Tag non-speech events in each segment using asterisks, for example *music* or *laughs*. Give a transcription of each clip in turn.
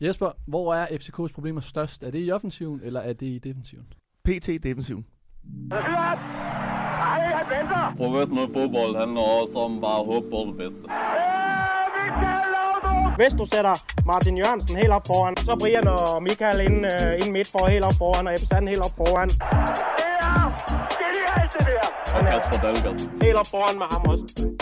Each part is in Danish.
Jesper, hvor er FCK's problemer størst? Er det i offensiven, eller er det i defensiven? PT defensiven. Professionel fodbold handler også om bare at håbe på det bedste. Hvis du sætter Martin Jørgensen helt op foran, så Brian og Michael ind, uh, ind midt for helt op foran, og Ebbe Sand helt op foran. Og Kasper Dahlgaard. Helt op foran med ham også.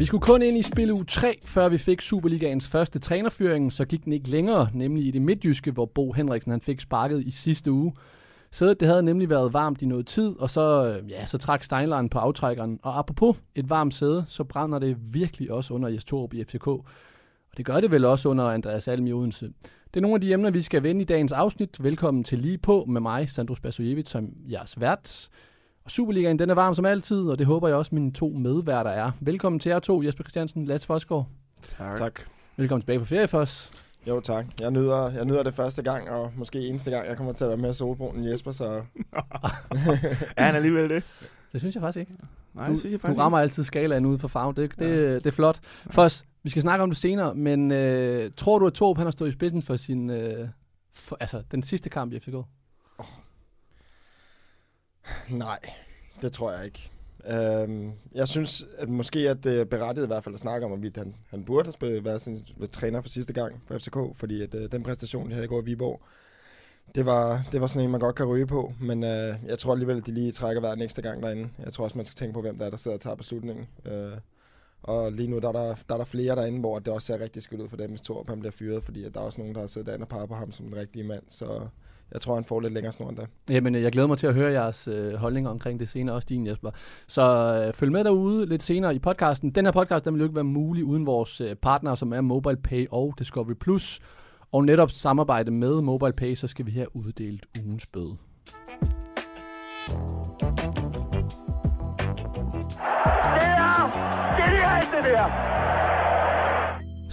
Vi skulle kun ind i spil u 3, før vi fik Superligaens første trænerfyring, så gik den ikke længere, nemlig i det midtjyske, hvor Bo Henriksen han fik sparket i sidste uge. Sædet det havde nemlig været varmt i noget tid, og så, øh, ja, så trak Steinlein på aftrækkeren. Og apropos et varmt sæde, så brænder det virkelig også under Jes Torup i FCK. Og det gør det vel også under Andreas Alm i Odense. Det er nogle af de emner, vi skal vende i dagens afsnit. Velkommen til Lige På med mig, Sandro Spasojevic, som jeres vært. Superligaen, den er varm som altid, og det håber jeg også, mine to medværter er. Velkommen til jer to, Jesper Christiansen, Lasse Fosgaard. Tak. Tak. Velkommen tilbage på ferie for os. Jo, tak. Jeg nyder, jeg nyder det første gang, og måske eneste gang, jeg kommer til at være med solbrunen Jesper, så *laughs* Er han alligevel det? Det synes jeg faktisk ikke. Nej, Du, det synes jeg du faktisk rammer altid skalaen ud for farve. Det, det, ja. det er flot. Først, vi skal snakke om det senere, men øh, tror du, at Torp han har stået i spidsen for sin, øh, for, altså den sidste kamp i FCK? Nej, det tror jeg ikke. Øhm, jeg synes, at måske at det er berettiget i hvert fald at snakke om, at han, han burde have spillet, været sin øh, træner for sidste gang for FCK, fordi at, øh, den præstation, de havde i går i Viborg, det var, det var sådan en, man godt kan ryge på, men øh, jeg tror alligevel, at de lige trækker hver næste gang derinde. Jeg tror også, man skal tænke på, hvem der er, der sidder og tager beslutningen. Øh, og lige nu der er der, der er der flere derinde, hvor det også ser rigtig skidt ud for dem, hvis Torp han bliver fyret, fordi at der er også nogen, der har siddet derinde og peget på ham som den rigtige mand. Så jeg tror, han får lidt længere snor end det. Jamen, øh, jeg glæder mig til at høre jeres øh, holdninger omkring det senere, også din Jesper. Så øh, følg med derude lidt senere i podcasten. Den her podcast, den vil jo ikke være mulig uden vores øh, partnere, som er MobilePay og Discovery+. Plus. Og netop samarbejde med MobilePay, så skal vi have uddelt ugens bøde.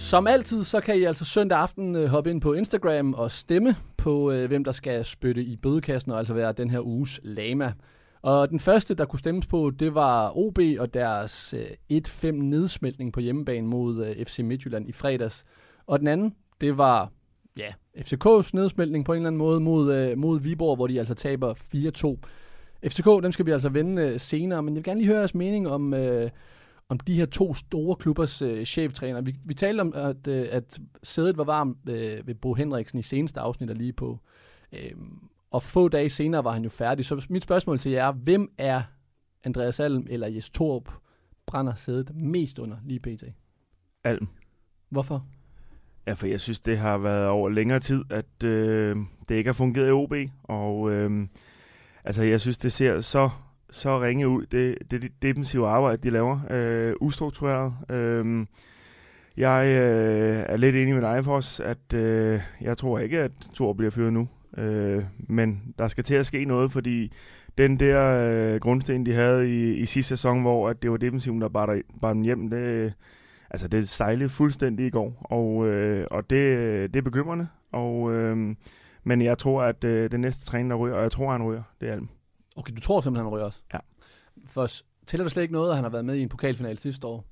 Som altid, så kan I altså søndag aften øh, hoppe ind på Instagram og stemme på, øh, hvem der skal spytte i bødekassen og altså være den her uges lama. Og den første, der kunne stemmes på, det var OB og deres øh, 1-5 nedsmeltning på hjemmebane mod øh, FC Midtjylland i fredags. Og den anden, det var ja, FCK's nedsmeltning på en eller anden måde mod, øh, mod Viborg, hvor de altså taber 4-2. FCK, dem skal vi altså vende øh, senere, men jeg vil gerne lige høre jeres mening om, øh, om de her to store klubbers øh, cheftræner. Vi, vi talte om, at, øh, at sædet var varmt øh, ved Bo Henriksen i seneste afsnit og lige på. Øh, og få dage senere var han jo færdig. Så mit spørgsmål til jer er, hvem er Andreas Alm eller Jes Torp brænder sædet mest under lige pt? Alm. Hvorfor? Ja, for jeg synes, det har været over længere tid, at øh, det ikke har fungeret i OB. Og øh, altså, jeg synes, det ser så, så ringe ud, det, det, det defensive arbejde, de laver. Øh, ustruktureret. Øh, jeg øh, er lidt enig med dig, os, at øh, jeg tror ikke, at Thor bliver fyret nu. Øh, men der skal til at ske noget, fordi den der øh, grundsten, de havde i, i sidste sæson, hvor at det var defensiven, der bare, bare dem hjem, det, altså det sejlede fuldstændig i går, og, øh, og det, det er bekymrende. Og, øh, men jeg tror, at øh, den næste træner, der ryger, og jeg tror, han ryger, det er Alm. Okay, du tror simpelthen, han ryger også? Ja. For tæller det slet ikke noget, at han har været med i en pokalfinale sidste år?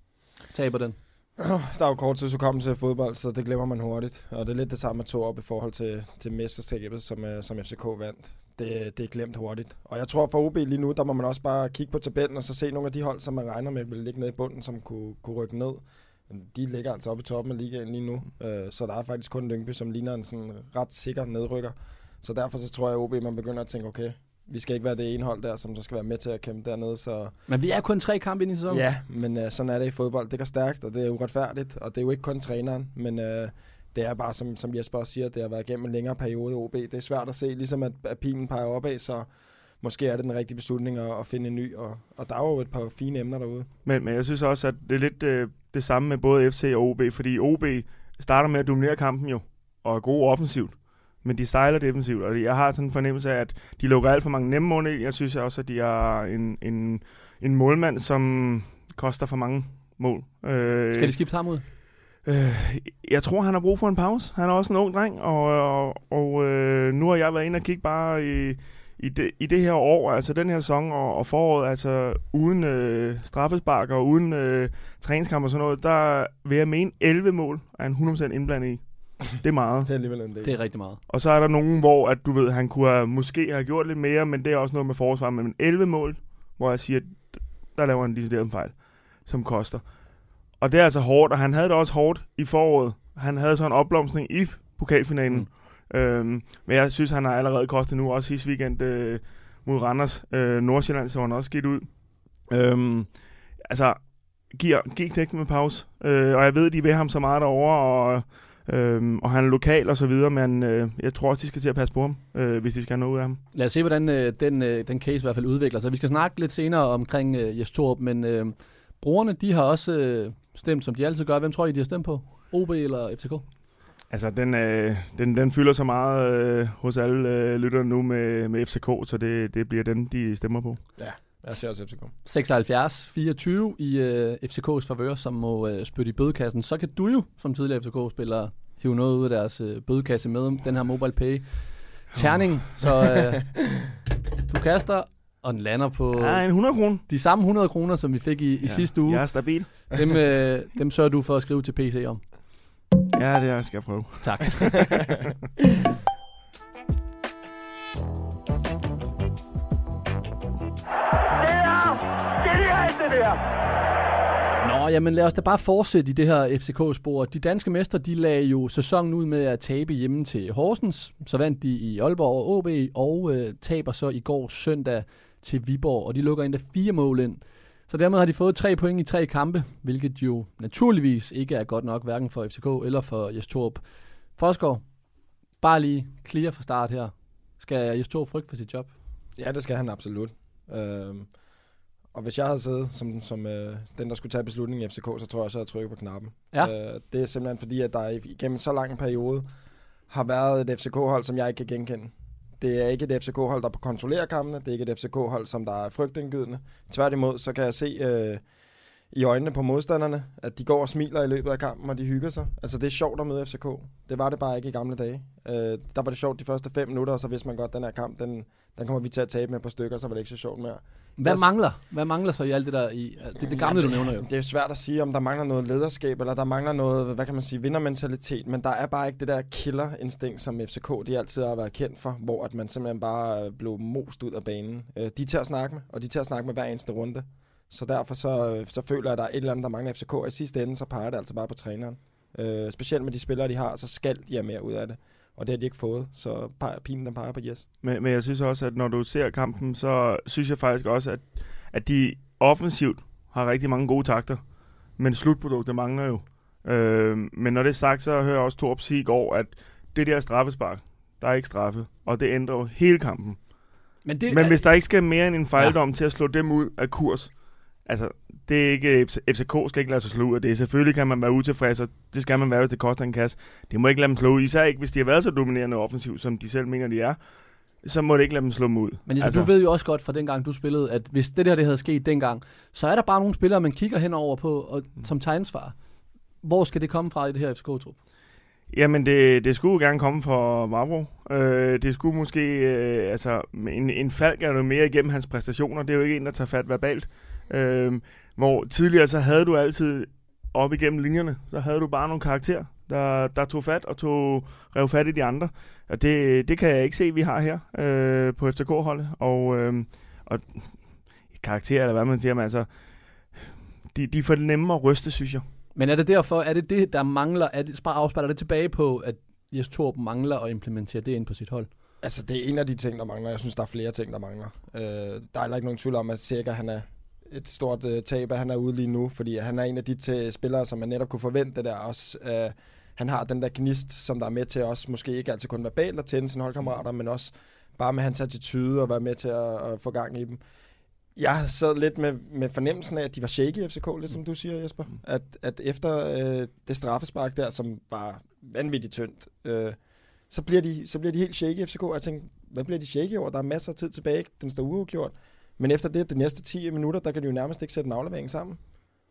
Taber den? *clears throat* Der er jo kort tidsudkommelse i fodbold, så det glemmer man hurtigt. Og det er lidt det samme med to op i forhold til, til mesterskabet, som, uh, som FCK vandt. Det, det er glemt hurtigt. Og jeg tror for OB lige nu, der må man også bare kigge på tabellen og så se nogle af de hold, som man regner med vil ligge nede i bunden, som kunne, kunne rykke ned. De ligger altså oppe i toppen af ligaen lige nu. Uh, så der er faktisk kun Lyngby, som ligner en sådan ret sikker nedrykker. Så derfor så tror jeg, at OB man begynder at tænke, okay, vi skal ikke være det ene hold der, som så skal være med til at kæmpe dernede. Så Men vi er kun tre kampe ind i sæsonen. Ja, men uh, sådan er det i fodbold. Det går stærkt, og det er uretfærdigt, og det er jo ikke kun træneren, men uh, det er bare, som, som Jesper også siger, det har været igennem en længere periode i OB. Det er svært at se, ligesom at, at pilen peger opad, så måske er det den rigtige beslutning at, at finde en ny, og, og der er jo et par fine emner derude. Men, men jeg synes også, at det er lidt øh, det samme med både FC og OB, fordi OB starter med at dominere kampen jo, og er gode offensivt men de sejler defensivt, og jeg har sådan en fornemmelse af, at de lukker alt for mange nemme mål. Jeg synes også, at de har en, en, en målmand, som koster for mange mål. Øh, Skal de skifte ham ud? Øh, jeg tror, han har brug for en pause. Han er også en ung dreng, og, og, og øh, nu har jeg været inde og kigge bare i, i, det, i det her år, altså den her sæson og, og foråret, altså uden øh, straffespark og uden øh, træningskamp og sådan noget, der vil jeg mene 11 mål er han 100% indblandet i. Det er meget. Det er alligevel en del. Det er rigtig meget. Og så er der nogen, hvor at du ved, han kunne have, måske have gjort lidt mere, men det er også noget med forsvar. Men 11 mål, hvor jeg siger, at der laver han decideret en fejl, som koster. Og det er altså hårdt, og han havde det også hårdt i foråret. Han havde så en opblomstring i pokalfinalen. Mm. Øhm, men jeg synes, han har allerede kostet nu, også sidste weekend øh, mod Randers. Øh, Nordsjælland så han også skidt ud. Øhm, altså, giv, giv knægten med pause. Øh, og jeg ved, de vil ham så meget derovre, og, øh, og han er lokal og så videre, men øh, jeg tror også, de skal til at passe på ham, øh, hvis de skal have noget ud af ham. Lad os se, hvordan øh, den, øh, den case i hvert fald udvikler sig. Vi skal snakke lidt senere omkring øh, Jes Torup, men øh, brugerne, de har også øh, stemt, som de altid gør. Hvem tror I, de har stemt på? OB eller FCK? Altså, den, øh, den, den fylder så meget øh, hos alle øh, lytterne nu med, med FCK, så det, det bliver den, de stemmer på. Jeg ser også FCK. 76-24 i øh, FCK's favør, som må øh, spytte i bødekassen. Så kan du jo, som tidligere FCK-spiller, hive noget ud af deres øh, bødekasse med den her mobile pay terning. Så øh, du kaster, og den lander på Ja, en 100 kroner. de samme 100 kroner, som vi fik i, i sidste uge. Jeg er stabil. Dem, øh, dem sørger du for at skrive til PC om. Ja, det er, skal jeg prøve. Tak. *laughs* Nå, jamen lad os da bare fortsætte i det her FCK-spor. De danske mestre, de lagde jo sæsonen ud med at tabe hjemme til Horsens. Så vandt de i Aalborg og OB, og øh, taber så i går søndag til Viborg, og de lukker endda fire mål ind. Så dermed har de fået tre point i tre kampe, hvilket jo naturligvis ikke er godt nok, hverken for FCK eller for Jes Torup. Forsgaard, bare lige clear fra start her. Skal Jes Torup frygte for sit job? Ja, det skal han absolut. Øhm, og hvis jeg havde siddet som, som øh, den, der skulle tage beslutningen i FCK, så tror jeg også, at jeg trykket på knappen. Ja. Øh, det er simpelthen fordi, at der igennem så lang en periode har været et FCK-hold, som jeg ikke kan genkende. Det er ikke et FCK-hold, der kontrollerer kampene. Det er ikke et FCK-hold, som der er frygtindgydende. Tværtimod, så kan jeg se øh, i øjnene på modstanderne, at de går og smiler i løbet af kampen, og de hygger sig. Altså, det er sjovt at møde FCK. Det var det bare ikke i gamle dage. Øh, der var det sjovt de første fem minutter, og så vidste man godt, at den her kamp, den, den kommer vi til at tabe med par stykker, så var det ikke så sjovt mere. Hvad mangler? Hvad mangler så i alt det der? I, det er det gamle, du nævner jo. Det er svært at sige, om der mangler noget lederskab, eller der mangler noget, hvad kan man sige, vindermentalitet, men der er bare ikke det der killerinstinkt, som FCK de altid har været kendt for, hvor at man simpelthen bare øh, blev most ud af banen. Øh, De er til at snakke med, og de er til at snakke med hver eneste runde. Så derfor så, øh, så føler jeg, at der er et eller andet, der mangler FCK, og i sidste ende, så peger det altså bare på træneren. Øh, specielt med de spillere, de har, så skal de have mere ud af det. Og det har de ikke fået, så peger, pilen den peger på yes. Men, men jeg synes også, at når du ser kampen, så synes jeg faktisk også, at, at de offensivt har rigtig mange gode takter. Men slutproduktet mangler jo. Øh, men når det er sagt, så hører jeg også Torp sige i går, at det der straffespark, der er ikke straffe. Og det ændrer jo hele kampen. Men, det, Men hvis der ikke skal mere end en fejldom ja. til at slå dem ud af kurs, altså, det er ikke, FCK skal ikke lade sig slå ud af det. Selvfølgelig kan man være utilfreds, og det skal man være, hvis det koster en kasse. Det må ikke lade dem slå ud, især ikke, hvis de har været så dominerende offensivt, som de selv mener, de er. Så må det ikke lade dem slå dem ud. Men altså, du ved jo også godt fra dengang, du spillede, at hvis det der det havde sket dengang, så er der bare nogle spillere, man kigger henover på, og, som tager ansvar. Hvor skal det komme fra i det her FCK-trup? Jamen, det, det skulle jo gerne komme fra Vavro. Øh, det skulle måske... Øh, altså, en, en falk er noget mere igennem hans præstationer. Det er jo ikke en, der tager fat verbalt. Øh, hvor tidligere så havde du altid op igennem linjerne, så havde du bare nogle karakterer, der, der tog fat og tog rev fat i de andre. Og det, det kan jeg ikke se, vi har her øh, på FCK-holdet. Og, øh, og karakterer, eller hvad man siger, men altså, de, de er for nemme at ryste, synes jeg. Men er det derfor, er det det, der mangler, er det, bare afspejler det tilbage på, at Jes Torp mangler at implementere det ind på sit hold? Altså, det er en af de ting, der mangler. Jeg synes, der er flere ting, der mangler. Øh, der er heller ikke nogen tvivl om, at Sækker, han er et stort øh, tab, at han er ude lige nu, fordi han er en af de til spillere, som man netop kunne forvente der også. Øh, han har den der gnist, som der er med til også, måske ikke altid kun verbalt at tænde sine holdkammerater, men også bare med hans attitude og være med til at, at få gang i dem. Jeg sad lidt med, med fornemmelsen af, at de var shaky i FCK, lidt som du siger, Jesper. At, at efter øh, det straffespark der, som var vanvittigt tyndt, øh, så, bliver de, så bliver de helt shaky i FCK. Jeg tænkte, hvad bliver de shaky over? Der er masser af tid tilbage, den står uafgjort. Men efter det, de næste 10 minutter, der kan de jo nærmest ikke sætte en aflevering sammen.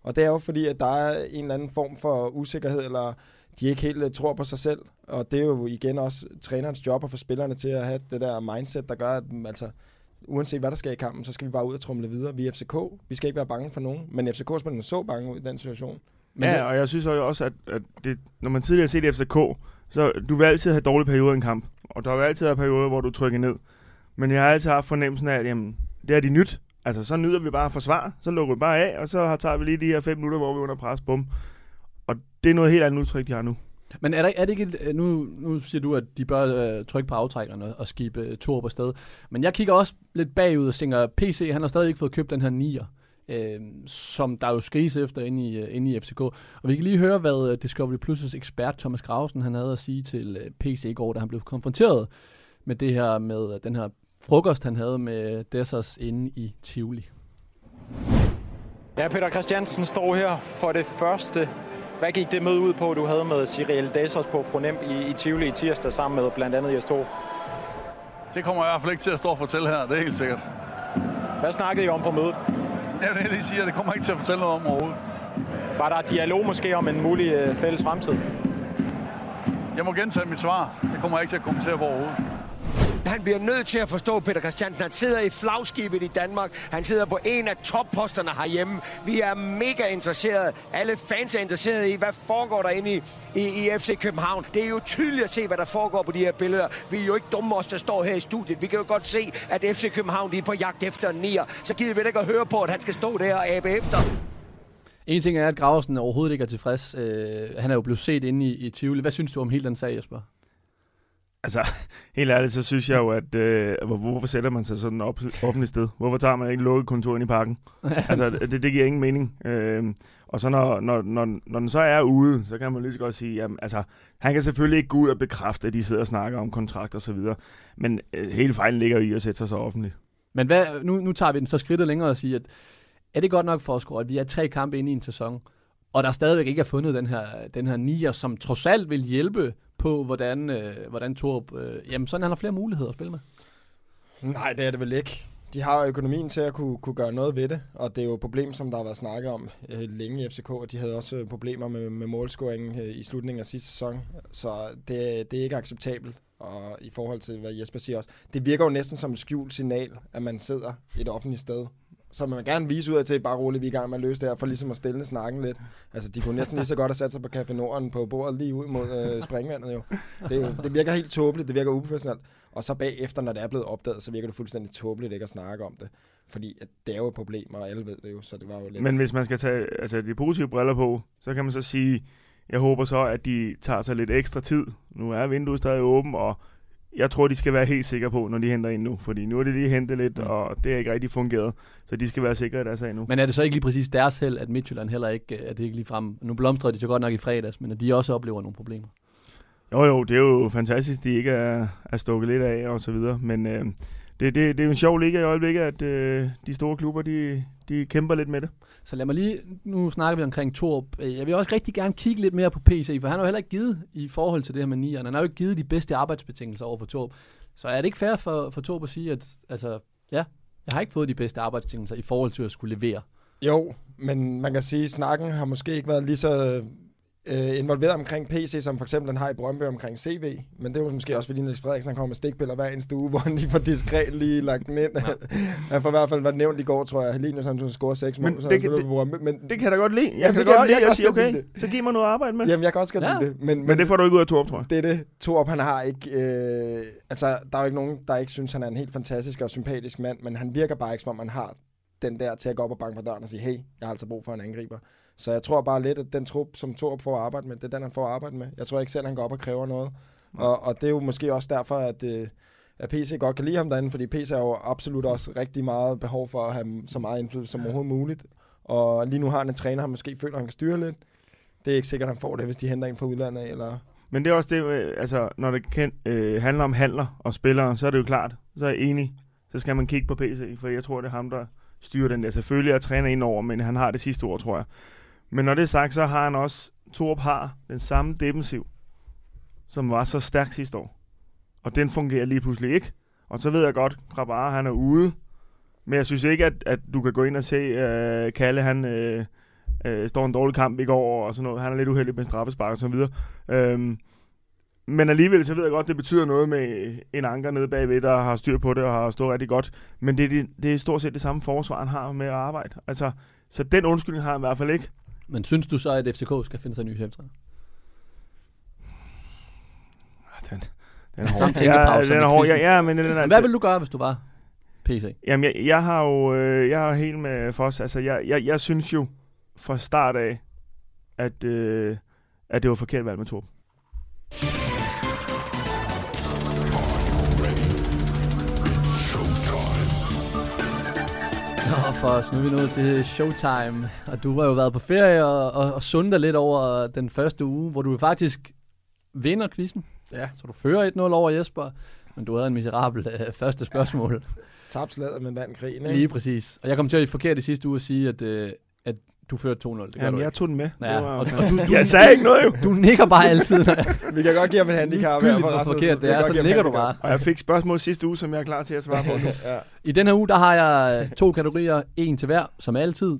Og det er jo fordi, at der er en eller anden form for usikkerhed, eller de ikke helt uh, tror på sig selv. Og det er jo igen også trænerens job at få spillerne til at have det der mindset, der gør, at mm, altså, uanset hvad der sker i kampen, så skal vi bare ud og trumle videre. Vi er FCK, vi skal ikke være bange for nogen. Men FCK-spillerne så bange ud i den situation. Men ja, det... og jeg synes jo også, at, at det, når man tidligere har set FCK Så du vil altid have dårlige perioder i en kamp, og der vil altid have perioder, hvor du trykker ned. Men jeg har altid haft fornemmelsen af, at jamen, det er de nyt. Altså, så nyder vi bare forsvar, så lukker vi bare af, og så tager vi lige de her fem minutter, hvor vi er under pres, bum. Og det er noget helt andet udtryk, de har nu. Men er, der, er det ikke, nu, nu siger du, at de bør øh, trykke på aftrækkerne og skibe øh, to på sted. Men jeg kigger også lidt bagud og tænker, PC, han har stadig ikke fået købt den her nier, øh, som der jo skriges efter inde i, øh, inde i FCK. Og vi kan lige høre, hvad øh, Discovery Plus' ekspert Thomas Grausen, han havde at sige til øh, PC i går, da han blev konfronteret med det her, med den her frokost, han havde med Dessers inde i Tivoli. Ja, Peter Christiansen står her for det første. Hvad gik det møde ud på, du havde med Cyril Dessers på Fronem i, i Tivoli i tirsdag sammen med blandt andet Jes? Det kommer jeg i hvert fald ikke til at stå og fortælle her, det er helt sikkert. Hvad snakkede I om på mødet? Jeg vil lige sige, at det kommer jeg ikke til at fortælle noget om overhovedet. Var der dialog måske om en mulig øh, fælles fremtid? Jeg må gentage mit svar. Det kommer jeg ikke til at kommentere på overhovedet. Han bliver nødt til at forstå, Peter Christiansen. Han sidder i flagskibet i Danmark. Han sidder på en af topposterne herhjemme. Vi er mega interesserede. Alle fans er interesserede i, hvad foregår der inde i, i, i FC København. Det er jo tydeligt at se, hvad der foregår på de her billeder. Vi er jo ikke dumme os, der står her i studiet. Vi kan jo godt se, at FC København de er på jagt efter en nier. Så gider vi ikke at høre på, at han skal stå der og abe efter. En ting er, at Graversen overhovedet ikke er tilfreds. Øh, han er jo blevet set inde i, i Tivoli. Hvad synes du om hele den sag, Jesper? Altså, *laughs* helt ærligt, så synes jeg jo, at øh, hvor- hvorfor sætter man sig sådan op offentligt sted? Hvorfor tager man ikke lukket kontor ind i parken? *laughs* altså, det, det giver ingen mening. Øh, og så når, når, når, når den så er ude, så kan man lige så godt sige, jamen, altså, han kan selvfølgelig ikke gå ud og bekræfte, at de sidder og snakker om kontrakt og så videre. Men øh, hele fejlen ligger jo i at sætte sig så offentligt. Men hvad, nu, nu tager vi den så skridtet længere og siger, at er det godt nok for os, at vi er tre kampe inde i en sæson, og der stadigvæk ikke er fundet den her, den her nier, som trods alt vil hjælpe på, hvordan, øh, hvordan Torup, øh, jamen sådan han har flere muligheder at spille med. Nej, det er det vel ikke. De har økonomien til at kunne, kunne gøre noget ved det, og det er jo et problem, som der har været snakket om øh, længe i FCK, og de havde også øh, problemer med, med målscoringen øh, i slutningen af sidste sæson, så det, det er ikke acceptabelt. Og i forhold til, hvad Jesper siger også, det virker jo næsten som et skjult signal, at man sidder et offentligt sted. Så man vil gerne vise ud af til, bare roligt, vi er i gang med at løse det her, for ligesom at stille snakken lidt. Altså, de kunne næsten lige så godt have sat sig på Café Norden på bordet lige ud mod øh, springvandet jo. Det, det virker helt tåbeligt, det virker uprofessionelt. Og så bagefter, når det er blevet opdaget, så virker det fuldstændig tåbeligt ikke at snakke om det. Fordi at det er jo et problem, og alle ved det jo, så det var jo lidt... Men hvis man skal tage altså, de positive briller på, så kan man så sige, jeg håber så, at de tager sig lidt ekstra tid. Nu er vinduet stadig åben, og jeg tror, de skal være helt sikre på, når de henter ind nu. Fordi nu er det lige hentet lidt, Mm. og det er ikke rigtig fungeret. Så de skal være sikre i deres sag nu. Men er det så ikke lige præcis deres held, at Midtjylland heller ikke, øh, at det ikke lige frem, nu blomstrede de så godt nok i fredags, men at de også oplever nogle problemer. Jo jo, det er jo fantastisk, de ikke er, er stukket lidt af og så videre. Men øh, det, det, det er jo en sjov liga i øjeblikket, at øh, de store klubber, de, de kæmper lidt med det. Så lad mig lige, nu snakker vi omkring Torp. Øh, jeg vil også rigtig gerne kigge lidt mere på PC, for han har jo heller ikke givet i forhold til det her med nieren. Han har jo ikke givet de bedste arbejdsbetingelser over for Torp. Så er det ikke fair for, for Torp at sige, at altså, ja, jeg har ikke fået de bedste arbejdsbetingelser i forhold til at skulle levere. Jo, men man kan sige, at snakken har måske ikke været lige så øh, involveret omkring PC, som for eksempel den har i Brøndby omkring CV. Men det er jo måske også, fordi Niels Frederiksen han kommer med stikpiller hver eneste uge, *laughs* hvor han lige får diskret lige lagt den ind. Ja. *laughs* han får i hvert fald været nævnt i går, tror jeg. Helenius han scorede seks mål, Men så det han kan- på Brøndby. Men, Det kan jeg da godt lide. Jeg Jamen, kan det kan godt jeg lide at også sige, godt okay, lide så giv mig noget at arbejde med. Jamen, jeg kan også godt Ja. lide det. Men, Men det får du ikke ud af Torp, tror jeg. det er det. Torp, han har ikke... Øh, altså, der er jo ikke nogen, der ikke synes, han er en helt fantastisk og sympatisk mand, men han virker bare ikke, som om han har den der til at gå op og banke på døren og sige, hey, jeg har altså brug for en angriber. Så jeg tror bare lidt, at den trup, som Torp får at arbejde med, det er den, han får at arbejde med. Jeg tror ikke selv, han går op og kræver noget. Og, og det er jo måske også derfor, at, øh, at PC godt kan lide ham derinde, fordi PC har jo absolut også rigtig meget behov for at have så meget indflydelse som overhovedet muligt. Og lige nu har han en træner, han måske føler, han kan styre lidt. Det er ikke sikkert, han får det, hvis de henter en fra udlandet, eller Men det er også det, øh, altså, når det kan, øh, handler om handler og spillere, så er det jo klart, så er jeg enig. Så skal man kigge på PC, for jeg tror, det er ham, der styrer den der. Selvfølgelig er træner ind over, men han har det sidste ord, tror jeg. Men når det er sagt, så har han også, Torp har den samme defensiv, som var så stærk sidste år. Og den fungerer lige pludselig ikke. Og så ved jeg godt, Grabara, han er ude. Men jeg synes ikke, at, at du kan gå ind og se, øh, Kalle, han øh, øh, står en dårlig kamp i går, og sådan noget. Han er lidt uheldig med straffespark og så videre. Øhm, men alligevel, så ved jeg godt, det betyder noget med en anker nede bagved, der har styr på det og har stået rigtig godt. Men det, det, det er stort set det samme forsvar, han har med at arbejde. Altså, så den undskyldning har han i hvert fald ikke. Men synes du så, at FCK skal finde sig en ny cheftræner? den er Samme hård. som den er hård. Ja, ja, men den er, Hvad vil du gøre, hvis du var PC? Jamen, jeg, jeg har jo øh, jeg har helt med Foss. Altså, jeg, jeg, jeg synes jo fra start af, at, øh, at det var forkert valg med Torben. For os, nu er vi nået til showtime. Og du har jo været på ferie og, og, og sundet lidt over den første uge, hvor du faktisk vinder quizzen. Ja. Så du fører 1-0 over Jesper, men du havde en miserabel øh, første spørgsmål. Tab slaget, men vandt krigen, Lige ikke? præcis. Og jeg kom til at forkert i sidste uge at sige, at, øh, at du førte 2-0. Det gør Jamen, du jeg ikke. tog den med. Ja, Det var, og, og du, du, *laughs* jeg sagde ikke noget jo. du nikker bare altid. Vi kan godt give ham en handicap for hvor forkert det er, kan så ham ligger du bare. Og jeg fik spørgsmål sidste uge, som jeg er klar til at svare på nu. *laughs* ja. I den her uge, der har jeg øh, to kategorier, en til hver, som altid.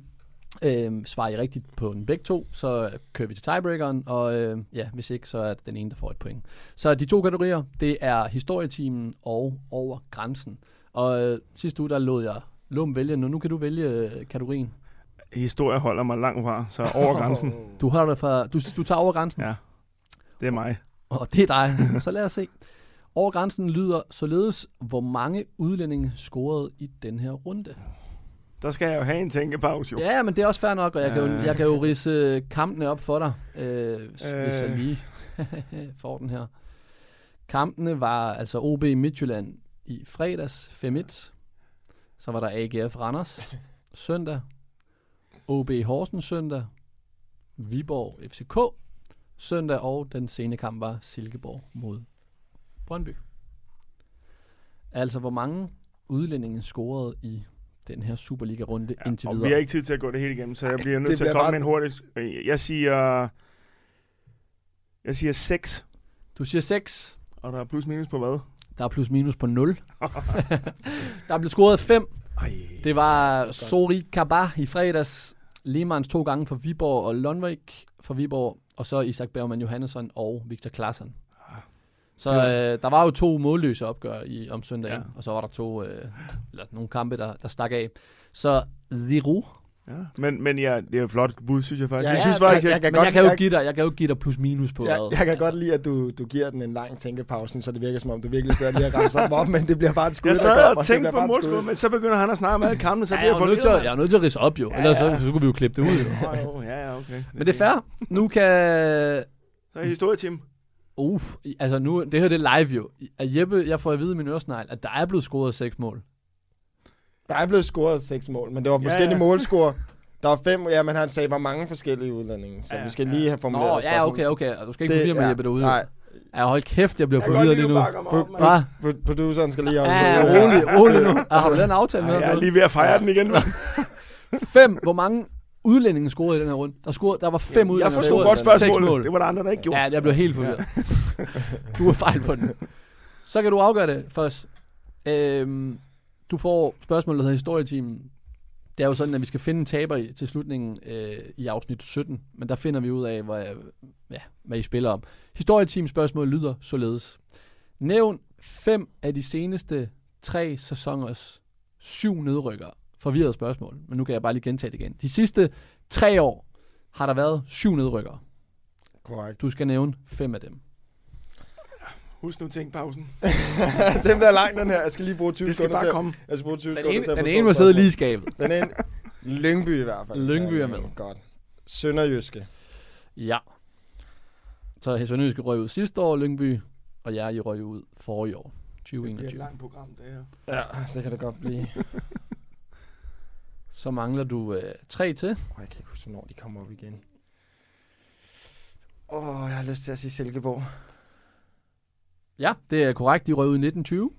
Øhm, svarer I rigtigt på den begge to, så kører vi til tiebreakeren, og øh, ja, hvis ikke, så er det den ene, der får et point. Så de to kategorier, det er historietimen og over grænsen. Og øh, sidste uge, der lod jeg Lum vælge, nu, nu kan du vælge øh, kategorien. Historie holder mig langt fra, så over *laughs* grænsen. Du, holder dig fra, du, du tager over grænsen, Ja, det er mig. og det er dig. Så lad os se. Over grænsen lyder således, hvor mange udlændinge scorede i den her runde. Der skal jeg jo have en tænkepause jo. Ja, men det er også fair nok, og jeg, kan, jo, Øh. jeg kan jo rise kampene op for dig, øh, hvis, øh. jeg Øh. lige *laughs* får den her. Kampene var altså OB Midtjylland i fredags 5-1. Så var der AGF Randers *laughs* søndag. OB Horsens søndag. Viborg FCK søndag, og den sene kamp var Silkeborg mod Brøndby. Altså, hvor mange udlændinge scorede i den her Superliga-runde ja, indtil Og videre? vi har ikke tid til at gå det hele igennem, så jeg bliver nødt det til at komme bare- med en hurtig... Jeg siger... Jeg siger 6, Du siger 6. og der er plus minus på hvad? Der er plus minus på 0. *laughs* der blev scoret 5. Ej. Det var Sori Kaba i fredags. Limans to gange for Viborg og Lundvik for Viborg. Og så Isak Bergman Johannesson og Victor Klaassen. Så øh, der var jo to målløse opgør i, om søndagen. Ja. Ja. Og så var der to, øh, eller nogle kampe, der, der stak af. Så Zero. Ja. Men, men ja, det er et flot bud, synes jeg faktisk. Ja, jeg ja, synes faktisk, jeg- jeg, jeg kan Men godt- jeg kan, jo jeg- give dig, jeg kan jo give dig plus minus på Jeg, hvad. jeg kan godt lide, at du, du giver den en lang tænkepause, så det virker som om, du virkelig sidder lige og ramser dem op, *laughs* men det bliver bare et skud, jeg der sad og Det tænkte på målskud, men så begynder han at snakke om alle kampene, så Ja, bliver jeg, jeg er nødt til, at, jeg er nødt til at ridse op jo, Ja, ellers ja. så, så kunne vi jo klippe det ud. Jo. Jo, Ja, ja, okay. Men det er fair. Nu kan Så er historieteam. Uff, altså nu, det her det er live jo. At Jeppe, jeg får at vide i min øresnegl, at der er blevet scoret seks mål. Der er blevet scoret seks mål, men det var Ja, forskellige ja. målscore. *laughs* Der var fem, ja, men han sagde, hvor mange forskellige udlændinge, så Ja, vi skal ja. lige have formuleret Nå, ja, okay, okay. Du skal ikke forvirre med ja, Jeppe derude. Nej, Ja, hold kæft, jeg bliver Jeg forvirret lige nu. mig op. Hvad? Pro- produceren skal lige Ja, om ja, rolig, rolig nu. *laughs* Ja, har du den aftale med? Jeg er lige ved at fejre den igen? *laughs* Fem. Hvor mange udlændinge scorede i den her runde? Der, scorede, der var fem Jeg udlændinge, der forstod godt seks spørgsmålet. mål. Det var der andre, der ikke gjorde. Ja, jeg blev helt forvirret. du er fejl på den. Så kan du afgøre det først. Øhm, du får spørgsmålet, der hedder historietimen. Det er jo sådan, at vi skal finde en taber til slutningen øh, i afsnit 17. Men der finder vi ud af, hvad, ja, hvad I spiller om. Historieteam spørgsmål lyder således. Nævn fem af de seneste tre sæsoners syv nedrykker. Forvirret spørgsmål, men nu kan jeg bare lige gentage det igen. De sidste tre år har der været syv nedrykkere. Korrekt. Du skal nævne fem af dem. Husk nu tænkpausen. *laughs* den bliver lang, den her. Jeg skal lige bruge 20 Det skal sekunder til. komme. Jeg skal bruge 20 Den sekunder ene, til den ene må sidde lige i skabet. Den ene, Lyngby i hvert fald. *laughs* Lyngby er med. Godt. Sønderjyske. Ja. Så Hesonøske røg ud sidste år, Lyngby, og jeg I røg ud forrige år, Det bliver et 2021. langt program, det her. Ja, det kan det godt blive. *laughs* Så mangler du øh, tre til. Oh, jeg kan ikke huske, hvornår de kommer op igen. Åh, oh, jeg har lyst til at sige Silkeborg. Ja, det er korrekt. De røg ud i 1920.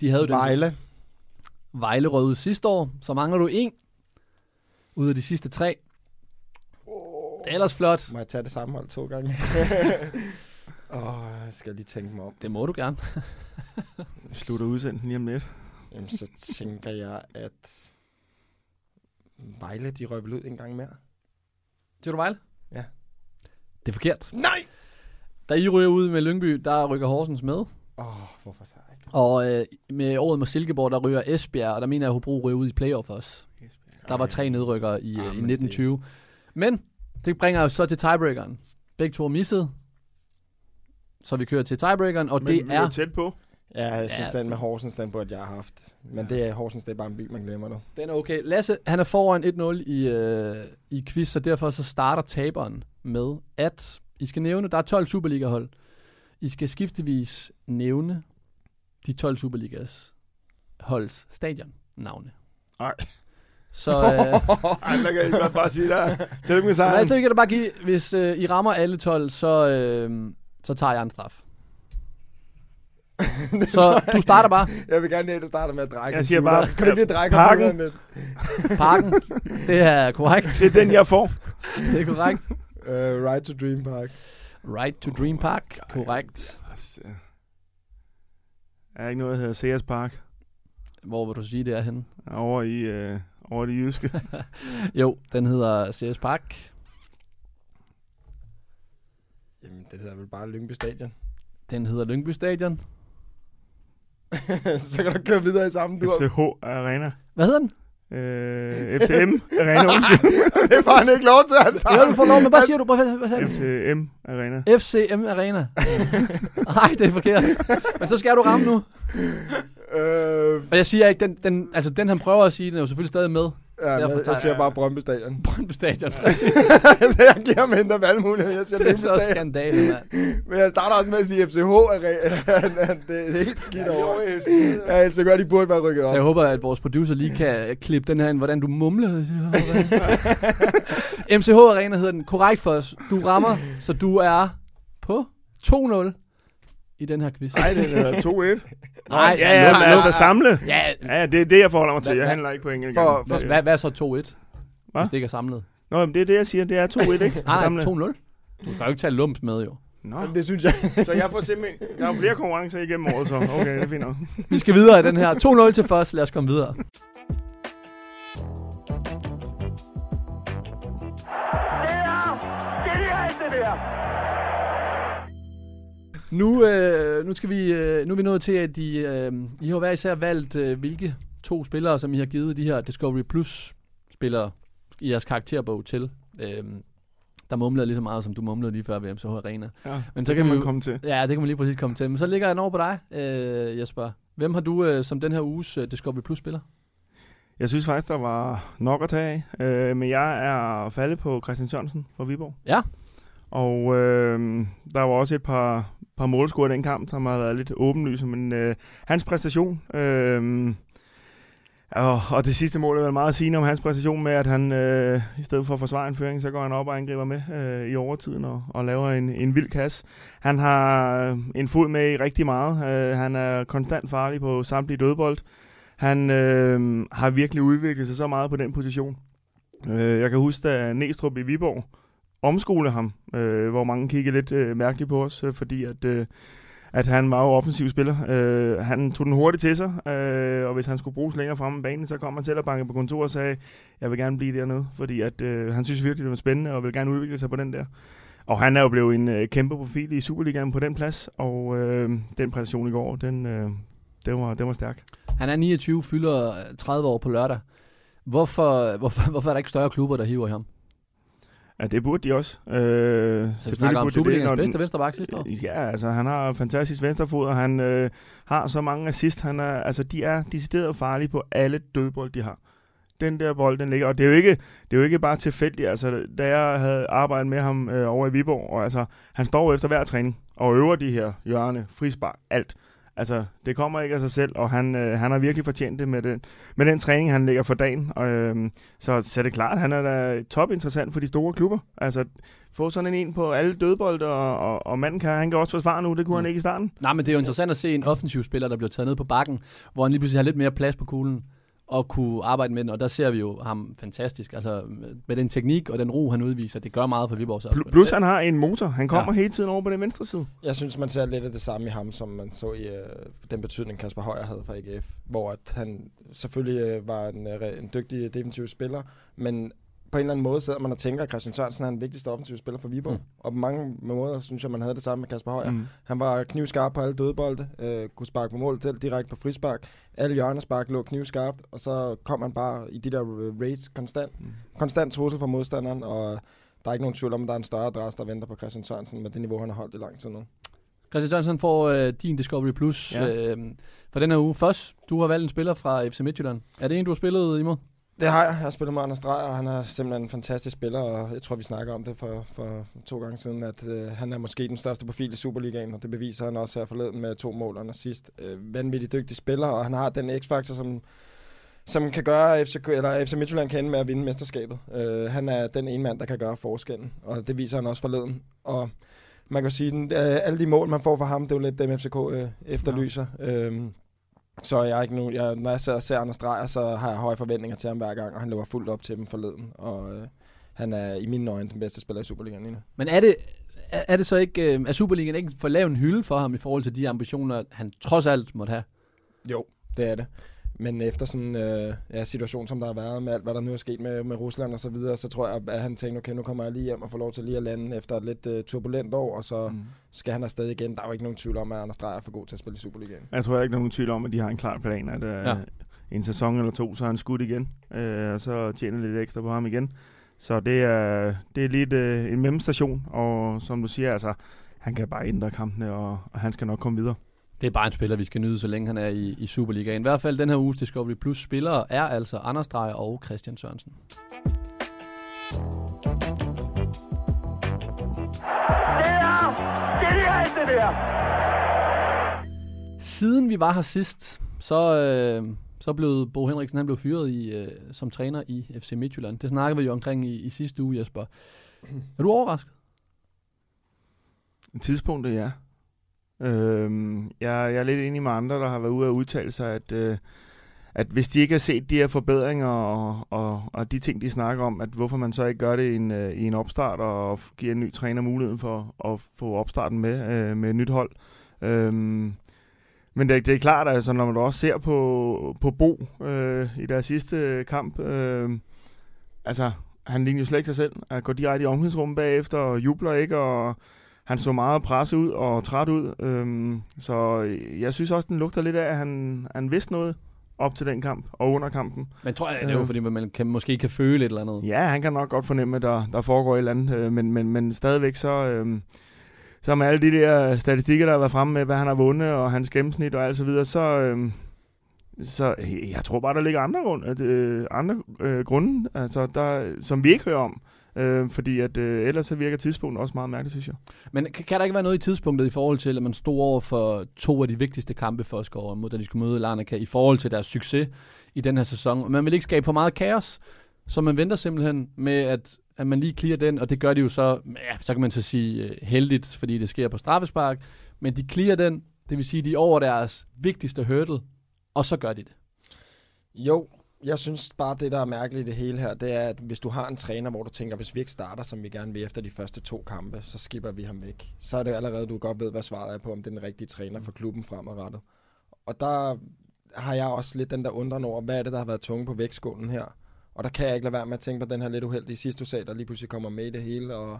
De havde jo den Vejle. Vejle røg ud sidste år, så mangler du en ud af de sidste tre. Det er ellers flot. Må jeg tage det samme hold to gange? *laughs* Åh, oh, jeg skal lige tænke mig om. Det må du gerne. Slutter udsendelsen lige om lidt. Jamen, så tænker jeg, at Vejle, de røg ud en gang mere. Siger du Vejle? Ja. Det er forkert. Nej! Da I ryger ud med Lyngby, der rykker Horsens med. Åh, oh, hvorfor så ikke? Og øh, med året med Silkeborg, der ryger Esbjerg, og der mener jeg, at Hobro ryger ud i playoff også. Der var tre nedrykkere i, Ah, i men 1920. Men det bringer os så til tiebreakeren. Begge to er misset. Så vi kører til tiebreakeren, og Men det vi er... tæt på. Ja, jeg synes, Ja. den med Horsens, den burde jeg have haft. Men det er Horsens, det er bare en by, man glemmer det. Den er okay. Lasse, han er foran 1-0 i, øh, i quiz, så derfor så starter taberen med, at I skal nævne, der er 12 Superliga-hold. I skal skiftevis nævne de 12 Superligas holds stadion navne. Nej. Så, *laughs* øh, Ej, der kan godt bare sige der. Tillykke med men sejren. altså, vi kan da bare give, hvis øh, I rammer alle 12, så, øh, så tager jeg en straf. *laughs* så du starter bare. Jeg vil gerne have, at du starter med at drække. Jeg siger bare, Kan du ikke lige drække pakken. computeren lidt? Parken. Det er korrekt. Det er den, jeg får. Det er korrekt. Uh, Ride to Dream Park. Right to Dream Park. Korrekt. Altså, Er der ikke noget, der hedder Sears Park? Hvor vil du sige, det er henne? Over i, øh, over det jyske. *laughs* Jo, den hedder CS Park. Jamen, det hedder vel bare Lyngby Stadion. Den hedder Lyngby Stadion. *laughs* så kan du køre videre i samme dur. FCH Arena. Hvad hedder den? Øh, FCM Arena. *laughs* det får han ikke lov til starte. Ja, du får lov, men hvad siger du? Hvad, hvad, du? FCM Arena. FCM Arena. *laughs* Nej, det er forkert. Men så skal du ramme nu. Øh, Og jeg siger ikke, den, den, altså den han prøver at sige, den er jo selvfølgelig stadig med. Ja, Derfor tager jeg siger jeg- bare Brøndby Stadion. *laughs* Brøndby Stadion. *laughs* jeg giver ham mindre valgmulighed. Jeg siger det er så Stadion. skandale, mand. *laughs* Men jeg starter også med at sige FCH Arena. det, det er helt skidt over. Ja, ellers så godt, de burde være rykket op. Jeg håber, at vores producer lige kan klippe den her ind, hvordan du mumler. MCH Arena hedder den. Korrekt for os. Du rammer, så du er på 2-0 i den her quiz. Nej, den hedder 2-1. Nej, ja, ja, men altså samle. Ja, Ja, det er det, jeg forholder mig til. Hvad- Jeg handler ikke på engelsk. For- hvad, hvad, hvad er så 2-1? Hvis Hvad? det ikke er samlet. Nå, men det er det, jeg siger. Det er 2-1, ikke? *laughs* Nej, Samle. 2-0. Du skal jo ikke tage lumps med, jo. Nå, Det synes jeg. *laughs* så jeg får simpelthen... Der er jo flere konkurrencer igennem året, så okay, det er fint nok. Vi skal videre i den her. 2-0 til først. Lad os komme videre. Nu, øh, nu, skal vi, øh, nu er vi nået til, at I, øh, I har hver især valgt, øh, hvilke to spillere, som I har givet de her Discovery Plus spillere i jeres karakterbog til. Øh, der mumlede lige så meget, som du mumlede lige før ved MCH Arena. Ja, Men så det kan vi man jo- komme til. Ja, det kan man lige præcis komme til. Men så ligger jeg over på dig, øh, Jesper. Hvem har du øh, som den her uges øh, Discovery Plus spiller? Jeg synes faktisk, der var nok at tage af. Øh, men jeg er faldet på Christian Jørgensen fra Viborg. Ja. Og øh, der var også et par, par målscorer i den kamp, som har været lidt åbenlyse. Men øh, hans præstation... Øh, og, og det sidste mål er vel meget sigende om hans præstation med, at han øh, i stedet for at forsvare en føring, så går han op og angriber med øh, i overtiden og, og laver en, en vild kasse. Han har øh, en fod med i rigtig meget. Øh, han er konstant farlig på samtlige dødbold. Han øh, har virkelig udviklet sig så meget på den position. Øh, jeg kan huske, da Næstrup i Viborg omskole ham, øh, hvor mange kiggede lidt øh, mærkeligt på os, øh, fordi at, øh, at han var jo offensiv spiller. Øh, han tog den hurtigt til sig, øh, og hvis han skulle bruges længere fremme i banen, så kom han til at banke på kontoret og sagde, jeg vil gerne blive dernede, fordi at, øh, han synes virkelig, det var spændende, og vil gerne udvikle sig på den der. Og han er jo blevet en øh, kæmpe profil i Superligaen på den plads, og øh, den præstation i går, den, øh, den, var, den var stærk. Han er 29, fylder øh, 30 år på lørdag. Hvorfor, hvorfor, hvorfor er der ikke større klubber, der hiver i ham? Ja, det burde de også. Øh, Så snakker om burde de det, når den- bedste venstreback sidste år. Ja, altså han har fantastisk venstrefod, og han øh, har så mange assist. Han er, altså, de er decideret farlige på alle dødbold, de har. Den der bold, den ligger, og det er jo ikke, det er jo ikke bare tilfældigt. Altså, da jeg havde arbejdet med ham øh, over i Viborg, og altså, han står efter hver træning og øver de her hjørne, frispark, alt. Altså, det kommer ikke af sig selv, og han, øh, han har virkelig fortjent det med den, med den træning, han lægger for dagen. Og, øh, så, så er det klart, han er da top interessant for de store klubber. Altså, få sådan en en på alle dødbold, og, og, og manden kan, han kan også forsvare nu, det kunne mm. han ikke i starten. Nej, men det er jo interessant at se en offensiv spiller, der bliver taget ned på bakken, hvor han lige pludselig har lidt mere plads på kuglen og kunne arbejde med den, og der ser vi jo ham fantastisk. Altså med den teknik og den ro, han udviser, det gør meget for Viborgs opspil. plus han har en motor, han kommer ja. hele tiden over på den venstre side. Jeg synes, man ser lidt af det samme i ham, som man så i øh, den betydning, Kasper Højer havde for AGF. Hvor at han selvfølgelig øh, var en, øh, en dygtig defensiv spiller, men på en eller anden måde sidder man og tænker, at Christian Sørensen er den vigtigste offensive spiller for Viborg. Mm. Og på mange måder synes jeg, man havde det samme med Kasper Højer. Mm. Han var knivskarp på alle dødbolde, øh, kunne sparke på mål til direkte på frispark. Alle hjørnespark lå knivskarpt, og så kom han bare i de der øh, raids konstant. Mm. Konstant trussel for modstanderen, og der er ikke nogen tvivl om, at der er en større adresse, der venter på Christian Sørensen med det niveau, han har holdt i lang tid nu. Christian Jørgensen får øh, din Discovery Plus ja. øh, for den her uge. Først, du har valgt en spiller fra FC Midtjylland. Er det en, du har spillet imod? Det har jeg. Jeg har spillet med Anders Dreyer, og han er simpelthen en fantastisk spiller, og jeg tror, vi snakker om det for, for to gange siden, at øh, han er måske den største profil i Superligaen, og det beviser han også her forleden med to mål under sidst. Øh, vanvittigt dygtig spiller, og han har den x-faktor, som, som kan gøre, FC, eller FC Midtjylland kan ende med at vinde mesterskabet. Øh, han er den ene mand, der kan gøre forskellen, og det viser han også forleden. Og man kan sige, at øh, alle de mål, man får fra ham, det er jo lidt dem, FCK øh, efterlyser. Ja. Øhm, så jeg er ikke nu, jeg, når jeg ser, ser Anders Dreyer, så har jeg høje forventninger til ham hver gang, og han løber fuldt op til dem forleden. Og øh, han er i mine øjne den bedste spiller i Superligaen lige nu. Men er det, er, det så ikke, øh, er Superligaen ikke for lav en hylde for ham i forhold til de ambitioner, han trods alt måtte have? Jo, det er det. Men efter sådan en øh, ja, situation, som der har været med alt, hvad der nu er sket med, med Rusland og så videre, så tror jeg, at han tænkte, okay, nu kommer jeg lige hjem og får lov til lige at lande efter et lidt øh, turbulent år, og så mm. skal han afsted igen. Der er jo ikke nogen tvivl om, at Anders Dreyer er for god til at spille i Superligaen. Jeg tror ikke, der er nogen tvivl om, at de har en klar plan, at øh, Ja. ja. en sæson eller to, så er han skudt igen, øh, og så tjener lidt ekstra på ham igen. Så det er, det er lidt øh, en mellemstation, og som du siger, altså, han kan bare ændre kampene, og, og han skal nok komme videre. Det er bare en spiller, vi skal nyde, så længe han er i, i Superligaen. I hvert fald den her uges Discovery Plus spillere er altså Anders Dreyer og Christian Sørensen. Siden vi var her sidst, så, øh, så blev Bo Henriksen han blev fyret i, øh, som træner i FC Midtjylland. Det snakkede vi jo omkring i, i sidste uge, Jesper. Er du overrasket? Tidspunktet, ja. Øh, jeg, jeg er lidt enig med andre, der har været ude og udtale sig, at, øh, at hvis de ikke har set de her forbedringer og, og, og de ting, de snakker om, at hvorfor man så ikke gør det i en, øh, i en opstart og giver en ny træner muligheden for at få opstarten med, øh, med et nyt hold. Øh, men det, det er klart, altså, når man også ser på, på Bo øh, i deres sidste kamp, øh, altså, han ligner jo slet ikke sig selv. Han går direkte i omklædningsrummet bagefter og jubler ikke, og han så meget presset ud og træt ud. Øhm, så jeg synes også, den lugter lidt af, at han, han vidste noget op til den kamp og under kampen. Men tror jeg, det er jo Øh. fordi, man kan, måske kan føle et eller andet. Ja, han kan nok godt fornemme, at der, der foregår et eller andet, øh, men, men, men stadigvæk så, øh, så med alle de der statistikker, der har været fremme med, hvad han har vundet, og hans gennemsnit og alt så videre, så, øh, så jeg tror bare, der ligger andre, grund, øh, andre øh, grunde, altså, der, som vi ikke hører om. Øh, fordi at øh, ellers så virker tidspunktet også meget mærkeligt, synes jeg. Men kan, kan der ikke være noget i tidspunktet i forhold til, at man stod over for to af de vigtigste kampe for Skov mod, da de skulle møde Larnaca, i forhold til deres succes i den her sæson? Man vil ikke skabe for meget kaos, så man venter simpelthen med, at, at man lige clear den, og det gør de jo så, ja, så kan man så sige øh, heldigt, fordi det sker på straffespark, men de clear den, det vil sige, de er over deres vigtigste hurdle, og så gør de det. Jo, jeg synes bare, det der er mærkeligt i det hele her, det er, at hvis du har en træner, hvor du tænker, hvis vi ikke starter, som vi gerne vil efter de første to kampe, så skipper vi ham væk. Så er det allerede, du godt ved, hvad svaret er på, om det er den rigtige træner for klubben fremadrettet. Og der har jeg også lidt den der undren over, hvad er det, der har været tunge på vægtskålen her? Og der kan jeg ikke lade være med at tænke på den her lidt uheldige sidste sag, der lige pludselig kommer med i det hele, og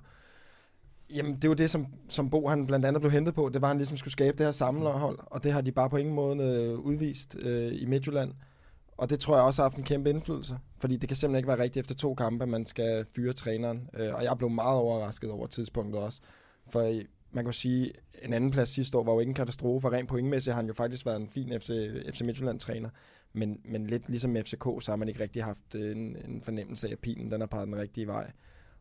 Jamen, det er jo det, som, som Bo han blandt andet blev hentet på. Det var, at han ligesom skulle skabe det her samlerhold, og det har de bare på ingen måde øh, udvist øh, i Midtjylland. Og det tror jeg også har haft en kæmpe indflydelse, fordi det kan simpelthen ikke være rigtigt efter to kampe, at man skal fyre træneren. Øh, og jeg blev meget overrasket over tidspunktet også. For man kan sige, en anden plads sidste år var jo ikke en katastrofe, og rent pointmæssigt har han jo faktisk været en fin FC, FC Midtjylland-træner. Men, men lidt ligesom med FCK, så har man ikke rigtig haft øh, en, en fornemmelse af, at pilen den er peget den rigtige vej.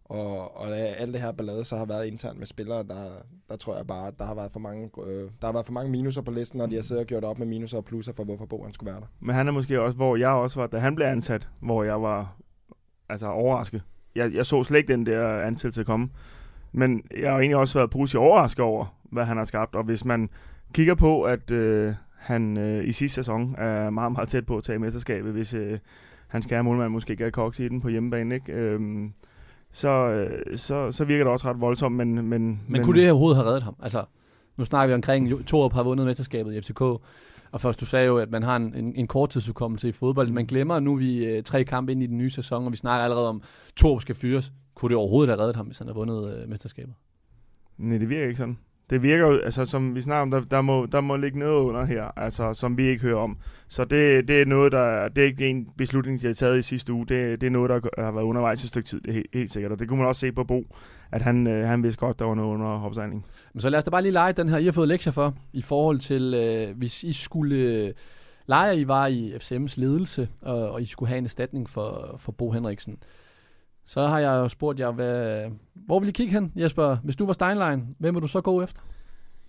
Og, og alt det her ballade så har været internt med spillere, der, der tror jeg bare, der har været for mange, øh, der har været for mange minuser på listen, og de har siddet og gjort op med minuser og plusser for, hvorfor Bo han skulle være der. Men han er måske også, hvor jeg også var, da han blev ansat, hvor jeg var altså overrasket. Jeg, jeg så slet ikke den der ansættelse komme. Men jeg har egentlig også været positivt overrasket over, hvad han har skabt. Og hvis man kigger på, at øh, han øh, i sidste sæson er meget, meget tæt på at tage mesterskabet, hvis øh, han skal have målmand måske ikke have koks i den på hjemmebane, ikke? Øh, så, øh, så, så virker det også ret voldsomt. Men, men, men, Men kunne det her overhovedet have reddet ham? Altså, nu snakker vi omkring, Torup har vundet mesterskabet i FCK, og først du sagde jo, at man har en, en, en korttidsudkommelse i fodbold. Man glemmer nu, vi er tre kampe ind i den nye sæson, og vi snakker allerede om, Torup skal fyres. Kunne det overhovedet have reddet ham, hvis han havde vundet øh, mesterskabet? Nej, det virker ikke sådan. Det virker jo, altså som vi snakker om, der, der, må, der må ligge noget under her, altså som vi ikke hører om. Så det, det er noget, der, det er ikke en beslutning, de har taget i sidste uge. Det, det er noget, der har været undervejs et stykke tid, det er helt, helt sikkert. Og det kunne man også se på Bo, at han, øh, han vidste godt, der var noget under opsejling. Men så lad os da bare lige lege den her, I har fået lektier for, i forhold til, øh, hvis I skulle øh, lege, I var i FCM's ledelse, og, og I skulle have en erstatning for, for Bo Henriksen. Så har jeg jo spurgt jer, hvad, hvor vil I kigge hen, Jesper? Hvis du var Steinlein, hvem vil du så gå efter?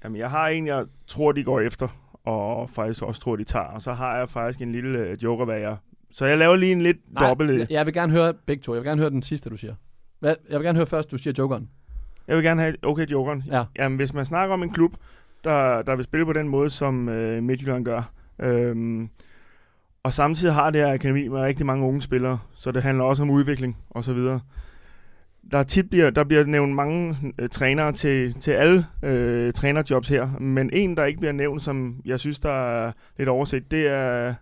Jamen, jeg har en, jeg tror, de går efter, og faktisk også tror, de tager. Og så har jeg faktisk en lille øh, joker, hvad jeg... Så jeg laver lige en lidt dobbelt... jeg, jeg vil gerne høre begge to. Jeg vil gerne høre den sidste, du siger. Hvad? Jeg vil gerne høre først, du siger jokeren. Jeg vil gerne have, okay, jokeren. Ja. Jamen, hvis man snakker om en klub, der, der vil spille på den måde, som øh, Midtjylland gør, øhm, og samtidig har det her akademi med rigtig mange unge spillere, så det handler også om udvikling og så videre. Der tit bliver, der bliver nævnt mange øh, trænere til, til alle øh, trænerjobs her, men en, der ikke bliver nævnt, som jeg synes, der er lidt overset, det er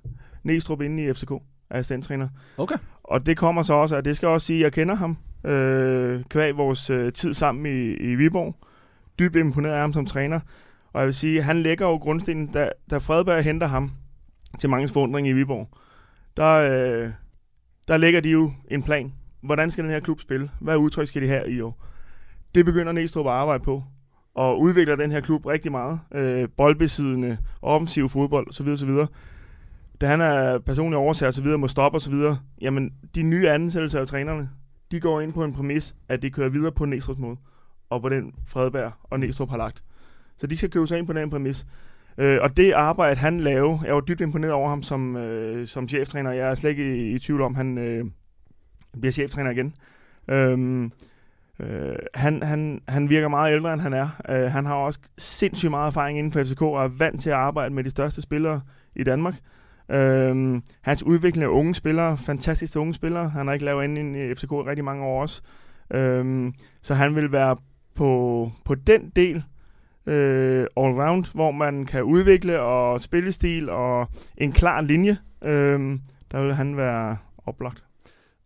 Næstrup inde i FCK, assistenttræner. Okay. Og det kommer så også, at det skal også sige, at jeg kender ham, øh, kvæg vores øh, tid sammen i, i Viborg. Dybt imponeret af ham som træner. Og jeg vil sige, han lægger jo grundstenen, da, da Fredberg henter ham til mange forundring i Viborg. Der, øh, der lægger de jo en plan. Hvordan skal den her klub spille? Hvad udtryk skal de have i år? Det begynder Næstrup at arbejde på og udvikler den her klub rigtig meget. Øh, boldbesiddende, offensiv fodbold osv. osv. Da han er personlig oversager osv. må stoppe osv. Jamen, de nye ansættelser af trænerne, de går ind på en præmis, at de kører videre på Næstrup's måde, og på den Fredberg og Næstrup har lagt. Så de skal købe sig ind på den præmis. Øh, og det arbejde, han lavede, jeg var dybt imponeret over ham som, øh, som cheftræner. Jeg er slet ikke i, i tvivl om, han øh, bliver cheftræner igen. Øhm, Øh, han, han, han virker meget ældre, end han er. Øh, han har også sindssygt meget erfaring inden for FCK og er vant til at arbejde med de største spillere i Danmark. Øhm, hans udvikling af unge spillere, fantastiske unge spillere. Han har ikke lavet inden i FCK i rigtig mange år også. Øhm, så han vil være på, på den del øh, all-round, hvor man kan udvikle og spillestil og en klar linje. Øh, der vil han være oplagt.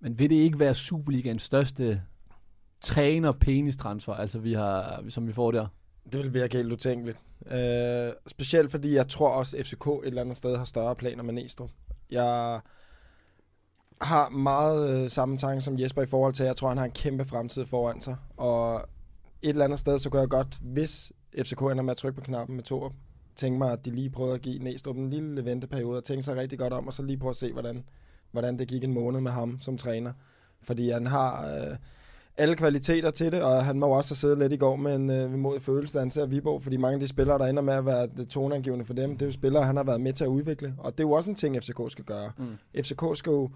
Men vil det ikke være Superligans største træner penis transfer, altså vi har, som vi får der? Det vil virke helt utænkeligt. Øh, specielt fordi jeg tror også, at FCK et eller andet sted har større planer med Næstrup. Jeg har meget øh, samme tanke som Jesper i forhold til, at jeg tror, han har en kæmpe fremtid foran sig. Og et eller andet sted, så kunne jeg godt, hvis FCK ender med at trykke på knappen med Torup, tænke mig, at de lige prøvede at give Næstrup en lille venteperiode og tænke sig rigtig godt om, og så lige prøve at se, hvordan, hvordan det gik en måned med ham som træner. Fordi han har øh, alle kvaliteter til det, og han må også have siddet lidt i går med en øh, mod følelse, da han ser Viborg, fordi mange af de spillere, der ender med at være det toneangivende for dem, det er jo spillere, han har været med til at udvikle, og det er jo også en ting, FCK skal gøre. Mm. FCK skal jo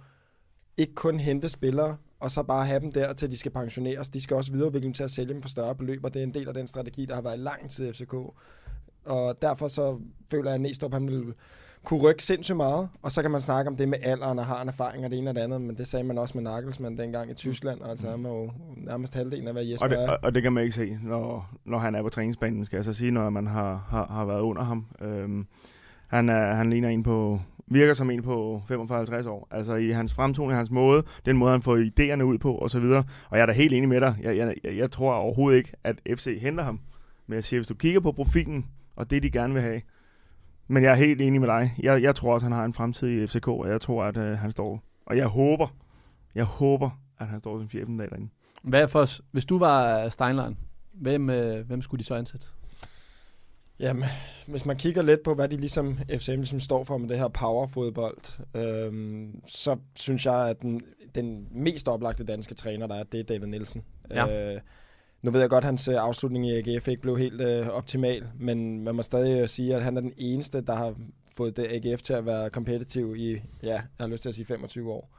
ikke kun hente spillere, og så bare have dem der, til de skal pensioneres. De skal også videreudvikle dem til at sælge dem for større beløb, og det er en del af den strategi, der har været lang tid i FCK. Og derfor så føler jeg, at Næstrup, han vil kunne rykke sindssygt meget, og så kan man snakke om det med alderen og har en erfaring og det ene og det andet, men det sagde man også med Nagelsmann dengang i Tyskland, og altså han var jo nærmest halvdelen af, hvad Jesper og det, og, og det kan man ikke se, når, når han er på træningsbanen, skal jeg så sige, når man har, har, har været under ham. Øhm, han, er, han ligner en på, virker som en på 45-50 år. Altså i hans fremtoning, hans måde, den måde, han får idéerne ud på, og så videre. Og jeg er da helt enig med dig. Jeg, jeg, jeg, tror overhovedet ikke, at FC henter ham. Men jeg siger, hvis du kigger på profilen, og det de gerne vil have, men jeg er helt enig med dig. Jeg, jeg tror også, han har en fremtid i FCK, og jeg tror, at øh, han står... Og jeg håber, jeg håber, at han står som chefen derinde. Hvad for hvis du var Steinlein, hvem, øh, hvem skulle de så ansætte? Jamen, hvis man kigger lidt på, hvad de ligesom, FCM ligesom står for med det her powerfodbold, øhm, så synes jeg, at den, den mest oplagte danske træner, der er, det er David Nielsen. Ja. Øh, nu ved jeg godt, at hans øh, afslutning i AGF ikke blev helt øh, optimal, men man må stadig øh, sige, at han er den eneste, der har fået det AGF til at være kompetitiv i, ja, jeg har lyst til at sige 25 år.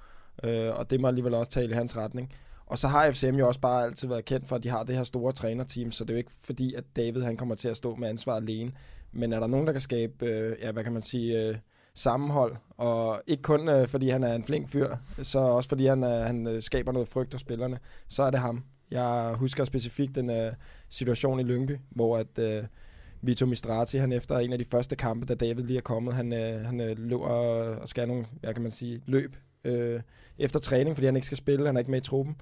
Øh, og det må alligevel også tale i hans retning. Og så har FCM jo også bare altid været kendt for, at de har det her store trænerteam, så det er jo ikke fordi, at David han kommer til at stå med ansvar alene. Men er der nogen, der kan skabe, øh, ja, hvad kan man sige, øh, sammenhold, og ikke kun øh, fordi han er en flink fyr, så også fordi han, øh, han øh, skaber noget frygt hos spillerne, så er det ham. Jeg husker specifikt den øh, situation i Lyngby, hvor at øh, Vito Mistrati, han efter en af de første kampe, da David lige er kommet, han, øh, han øh, løber og skal nogle, hvad kan man sige, løb øh, efter træning, fordi han ikke skal spille, han er ikke med i truppen.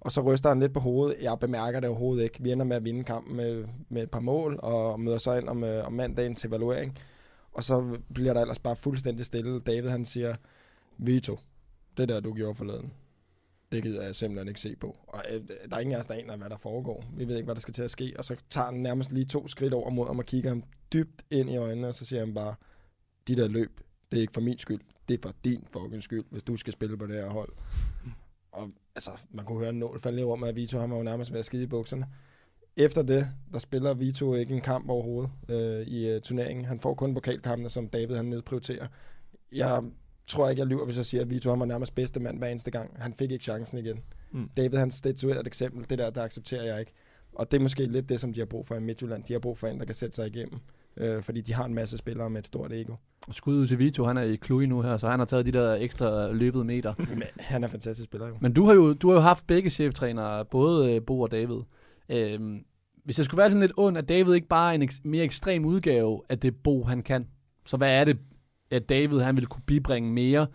Og så ryster han lidt på hovedet. Jeg bemærker det overhovedet ikke. Vi ender med at vinde kampen med, med et par mål, og møder så ind om, øh, om mandagen til evaluering. Og så bliver der ellers bare fuldstændig stille. David han siger, Vito, det der du gjorde forleden, det gider jeg simpelthen ikke se på. Og øh, der er ingen af os, der aner, hvad der foregår. Vi ved ikke, hvad der skal til at ske. Og så tager han nærmest lige to skridt over mod ham og kigger ham dybt ind i øjnene, og så siger han bare, de der løb, det er ikke for min skyld. Det er for din fucking skyld, hvis du skal spille på det her hold. Og altså, man kunne høre en nål falde i rummet, at Vito han var jo nærmest ved at skide i bukserne. Efter det, der spiller Vito ikke en kamp overhovedet øh, i øh, turneringen. Han får kun pokalkampene, som David han nedprioriterer. Jeg tror ikke, jeg lyver, hvis jeg siger, at Vito han var nærmest bedste mand hver eneste gang. Han fik ikke chancen igen. Mm. David han statuerede et eksempel. Det der, der accepterer jeg ikke. Og det er måske lidt det, som de har brug for i Midtjylland. De har brug for en, der kan sætte sig igennem. Øh, fordi de har en masse spillere med et stort ego. Og skud ud til Vito, han er i Cluj nu her, så han har taget de der ekstra løbede meter. *laughs* Men han er fantastisk spiller jo. Men du har jo, du har jo haft begge cheftrænere, både øh, Bo og David. Øhm, hvis det skulle være sådan lidt ondt, at David ikke bare er en ek- mere ekstrem udgave af det Bo, han kan, så hvad er det, at David han ville kunne bibringe mere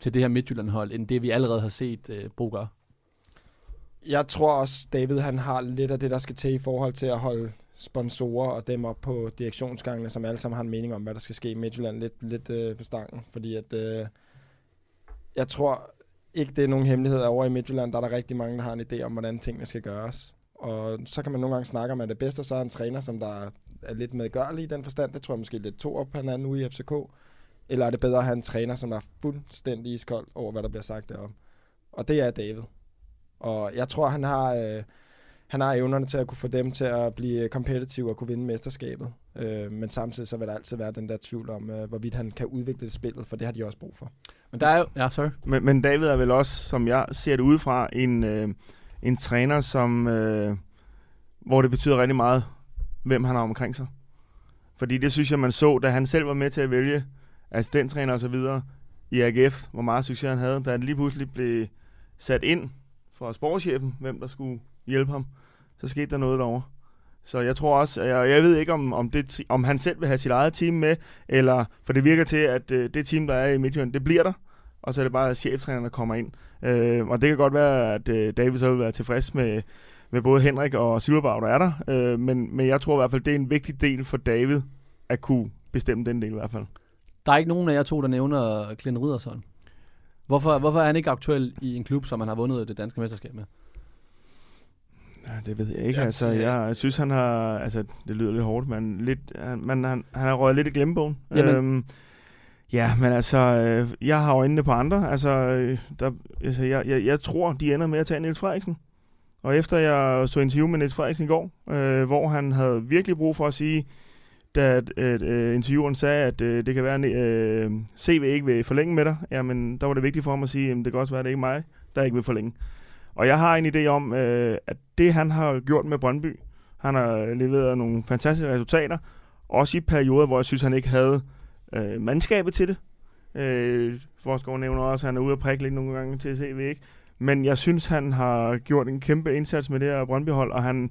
til det her Midtjylland-hold, end det vi allerede har set øh, Bo gøre? Jeg tror også, David han har lidt af det, der skal til i forhold til at holde sponsorer og dem op på direktionsgangene, som alle sammen har en mening om, hvad der skal ske i Midtjylland, lidt, lidt øh, på stangen. Fordi at, øh, jeg tror ikke, det er nogen hemmelighed over i Midtjylland, der er der rigtig mange, der har en idé om, hvordan tingene skal gøres. Og så kan man nogle gange snakke om, at det bedste så er en træner, som der er lidt medgørlig i den forstand. Det tror jeg måske lidt to op, han er nu i FCK. Eller er det bedre at have en træner, som er fuldstændig iskold over, hvad der bliver sagt derom. Og det er David. Og jeg tror, han har, øh, han har evnerne til at kunne få dem til at blive kompetitive og kunne vinde mesterskabet. Øh, men samtidig så vil der altid være den der tvivl om, øh, hvorvidt han kan udvikle spillet, for det har de også brug for. Men der er jo... Ja, sorry. Men, men David er vel også, som jeg ser det udefra, en, øh, en træner, som, øh, hvor det betyder rigtig meget, hvem han har omkring sig. Fordi det synes jeg, man så, da han selv var med til at vælge assistenttræner og så videre i AGF, hvor meget succes han havde, da han lige pludselig blev sat ind for sportschefen, hvem der skulle hjælpe ham, så skete der noget derovre. Så jeg tror også, jeg, jeg ved ikke, om, om, det, om han selv vil have sit eget team med, eller for det virker til, at øh, det team, der er i Midtjylland, det bliver der, og så er det bare cheftræneren, der kommer ind. Øh, og det kan godt være, at øh, David så vil være tilfreds med, med både Henrik og Silverberg, der er der, øh, men, men jeg tror i hvert fald, det er en vigtig del for David, at kunne bestemme den del i hvert fald. Der er ikke nogen af jer to, der nævner Clint Ridersholm. Hvorfor, hvorfor er han ikke aktuel i en klub, som han har vundet det danske mesterskab med? Ja, det ved jeg ikke. Jeg altså, jeg synes, han har... Altså, det lyder lidt hårdt, men lidt, han, man, han, han har røget lidt i glemmebogen. Jamen. Øhm, ja, men altså, øh, jeg har øjnene på andre. Altså, øh, der, altså jeg, jeg, jeg tror, de ender med at tage Niels Frederiksen. Og efter jeg så interview med Niels Frederiksen i går, øh, hvor han havde virkelig brug for at sige, da at, at, øh, intervieweren sagde, at øh, det kan være, at øh, CV ikke vil forlænge med dig, jamen der var det vigtigt for ham at sige, at det kan også være, at det ikke er mig, der ikke vil forlænge. Og jeg har en idé om, øh, at det han har gjort med Brøndby, han har leveret nogle fantastiske resultater, også i perioder, hvor jeg synes, han ikke havde øh, mandskabet til det. Øh, Forsgaard nævner også, at han er ude at prikke lidt nogle gange til CV, ikke? Men jeg synes, han har gjort en kæmpe indsats med det her Brøndby-hold, og han...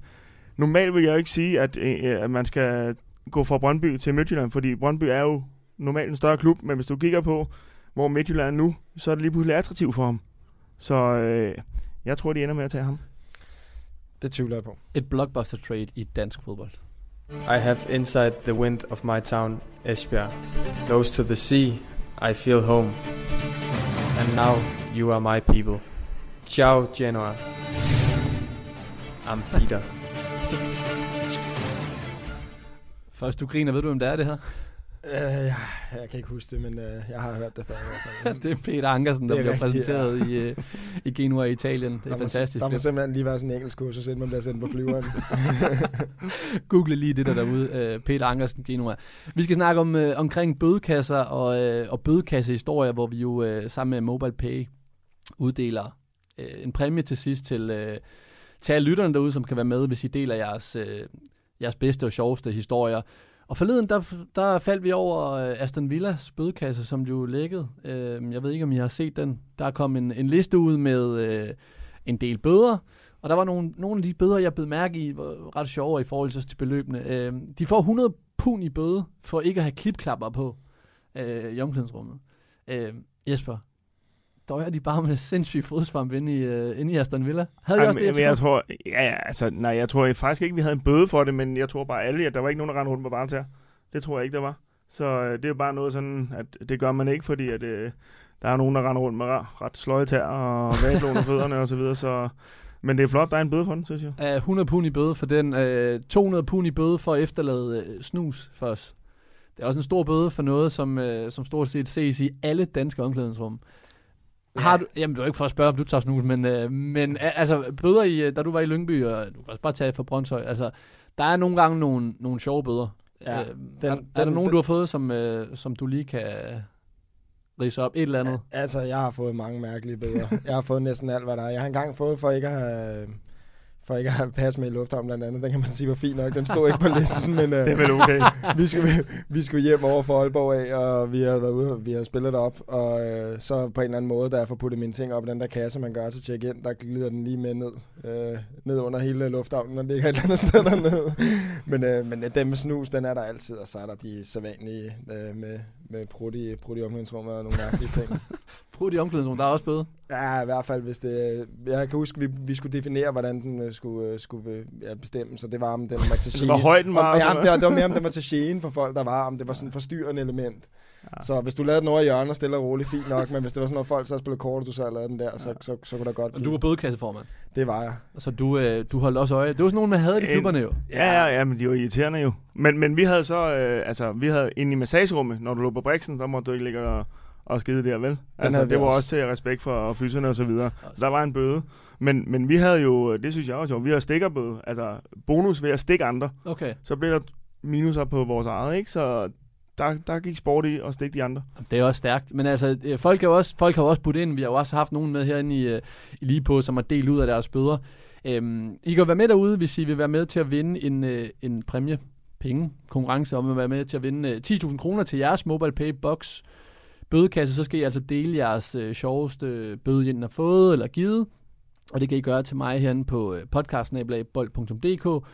Normalt vil jeg jo ikke sige, at, øh, at man skal gå fra Brøndby til Midtjylland, fordi Brøndby er jo normalt en større klub, men hvis du kigger på, hvor Midtjylland er nu, så er det lige pludselig attraktivt for ham. Så øh, jeg tror, de ender med at tage ham. Det tvivler jeg på. Et blockbuster trade i dansk fodbold. I have inside the wind of my town, Esbjerg. Close to the sea, I feel home. And now you are my people. Ciao, Genoa. I'm Peter. Først du griner, ved du, hvem det er, det her? Øh, jeg, jeg kan ikke huske det, men øh, jeg har hørt det før. *laughs* det er Peter Ankersen, der er bliver præsenteret i, øh, i Genua i Italien. Det er der fantastisk. Må, der må simpelthen lige være sådan en engelsk kursus, inden man bliver sendt på flyveren. *laughs* Google lige det der derude. Øh, Peter Ankersen, Genua. Vi skal snakke om øh, omkring bødekasser og, øh, og bødekassehistorier, hvor vi jo øh, sammen med MobilePay uddeler øh, en præmie til sidst til, øh, til alle lytterne derude, som kan være med, hvis I deler jeres, øh, jeres bedste og sjoveste historier. Og forleden, der, der faldt vi over øh, Aston Villas bødekasse, som jo lækkede. Øh, jeg ved ikke, om I har set den. Der kom en, en liste ud med øh, en del bøder, og der var nogle, nogle af de bøder, jeg blev mærke i, var ret sjovere i forhold til beløbene. Øh, de får 100 pund i bøde for ikke at have klipklapper på øh, i omklædningsrummet. Øh, Jesper, døjer de bare med sindssygt fodsvamp inde i, uh, inde i Aston Villa. Havde I Ej, også det? men, i jeg tror, ja, ja, altså, nej, jeg tror faktisk ikke, vi havde en bøde for det, men jeg tror bare alle, at der var ikke nogen, der rendte rundt med barn her. Det tror jeg ikke, der var. Så øh, det er bare noget sådan, at det gør man ikke, fordi at, øh, der er nogen, der render rundt med ret, sløje tær og vagelån under *laughs* fødderne og så videre, så... Men det er flot, der er en bøde for den, synes jeg. Uh, 100 pund i bøde for den. Uh, 200 pund i bøde for at efterlade uh, snus for os. Det er også en stor bøde for noget, som, uh, som stort set ses i alle danske omklædningsrum. Har du, jamen, det var ikke for at spørge, om du tager snus, men, uh, men uh, altså, bøder i, uh, da du var i Lyngby, og du kan også bare tage for Brøndshøj, altså, der er nogle gange nogle, nogle sjove bøder. Ja, Øh, den- er, er den- der nogen, den- du har fået, som, uh, som du lige kan rise op? Et eller andet? Altså, jeg har fået mange mærkelige bøder. jeg har fået næsten alt, hvad der er. Jeg har engang fået for ikke at have, for ikke at have pas med i lufthavnen blandt andet. Den kan man sige var fint nok. Den stod ikke på listen, men uh, *laughs* Det er vel okay. *laughs* vi, skulle, vi skulle hjem over for Aalborg af, og vi havde været ude, vi havde spillet op, og uh, så på en eller anden måde, da jeg får puttet mine ting op i den der kasse, man gør til check-in, der glider den lige med ned, uh, ned under hele lufthavnen, og ligger et eller andet sted dernede. *laughs* men, uh, men uh, den med snus, den er der altid, og så er der de sædvanlige uh, med, med prut i, prut i omklædningsrummet og nogle mærkelige ting. *laughs* Brug de omklædningsrum, der er også bøde. Ja, i hvert fald, hvis det... Jeg kan huske, vi, vi skulle definere, hvordan den øh, skulle, øh, skulle øh, ja, bestemme, så det var, om den var til Det var højt den var, Om, og ja, det, var, det var mere, om den var til gene for folk, der var, om det var sådan et forstyrrende element. Ja. Så hvis du lavede den over i hjørnet, stille og roligt, fint nok, men hvis det var sådan noget, folk så spillet kort, og du så havde lavet den der, så, så, så kunne der godt Og du var bødekasseformand. Det var jeg. Så du, øh, du holdt også øje. Det var sådan nogen, man havde i Øh, klubberne jo. Ja, ja, ja, men de var irriterende jo. Men, men vi havde så, øh, altså, vi havde inde i massagerummet, når du lå på briksen, der måtte du ikke ligge og, og skide der, vel? Altså, det var også. også til respekt for fyserne og så videre. Der var en bøde. Men, men vi havde jo, det synes jeg også, jo, vi havde stikkerbøde. Altså, bonus ved at stikke andre. Okay. Så blev der minuser på vores eget, ikke? Så der, der gik sport i og stikke de andre. Det er også stærkt. Men altså, folk, er jo også, folk har jo også budt ind. Vi har jo også haft nogen med herinde i, øh, i lige på, som har delt ud af deres bøder. Øhm, I kan være med derude, hvis I vil være med til at vinde en, øh, en præmie. Penge. Konkurrence om at være med til at vinde øh, 10.000 kroner til jeres MobilePay Box bødekasse. Så skal I altså dele jeres øh, sjoveste bøde, I har fået eller givet. Og det kan I gøre til mig herinde på øh, podcastnabelagbold.dk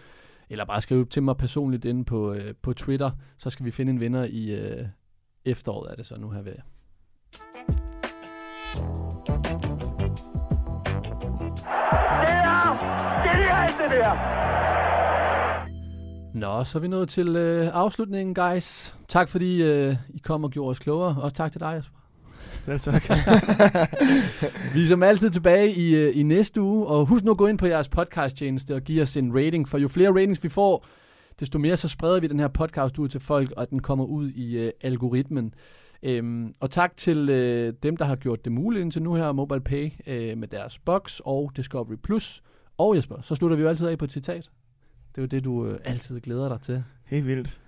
eller bare skrive til mig personligt inde på, øh, på Twitter. Så skal vi finde en vinder i øh, efteråret, er det så nu her ved. Det er genialt, det der! Nå, så er vi nået til øh, afslutningen, guys. Tak fordi øh, I kom og gjorde os klogere. Også tak til dig, Jesper. Selv tak. *laughs* vi er som altid tilbage i, øh, i næste uge, og husk nu at gå ind på jeres podcast-tjeneste og give os en rating, for jo flere ratings vi får, desto mere så spreder vi den her podcast ud til folk, og den kommer ud i øh, algoritmen. Øhm, og tak til øh, dem, der har gjort det muligt indtil nu her, MobilePay øh, med deres box og Discovery Plus. Og Jesper, så slutter vi jo altid af på et citat. Det er jo det, du øh, altid glæder dig til. Helt vildt.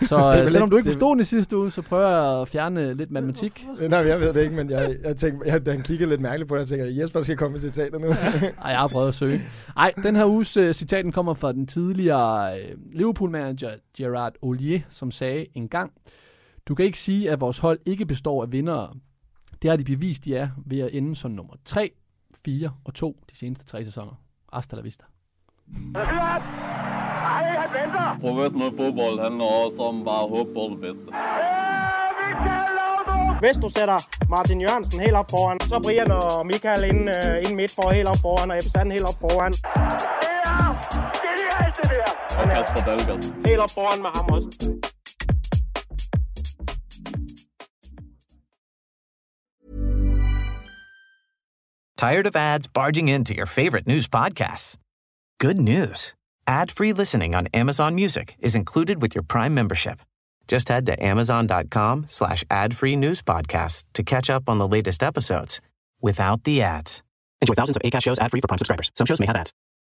Så *laughs* Det øh, vel selvom ikke- du ikke det- forstod den i sidste uge, så prøver jeg at fjerne lidt matematik. *laughs* Nej, jeg ved det ikke, men jeg, jeg tænkte, jeg, da han kiggede lidt mærkeligt på det, jeg tænkte, at Jesper skal komme med citater nu. *laughs* Ej, jeg har prøvet at søge. Ej, den her uges uh, citaten kommer fra den tidligere uh, Liverpool-manager Gerard Ollier, som sagde en gang, Du kan ikke sige, at vores hold ikke består af vindere. Det har de bevist, de er, ved at ende som nummer 3, 4 og 2 de seneste tre sæsoner. Hasta la vista. Professionel fodbold handler også om bare at håbe på det bedste. Hvis du sætter Martin Jørgensen helt op foran, så Brian og Michael ind, uh, ind midt for helt op foran, og Ebbe helt op foran. Og Kasper Dahlgaard. Helt op foran med ham også. Tired of ads barging into your favorite news podcasts? Good news. Ad-free listening on Amazon Music is included with your Prime membership. Just head to amazon.com slash ad-free news podcasts to catch up on the latest episodes without the ads. Enjoy thousands of ACAST shows ad-free for Prime subscribers. Some shows may have ads.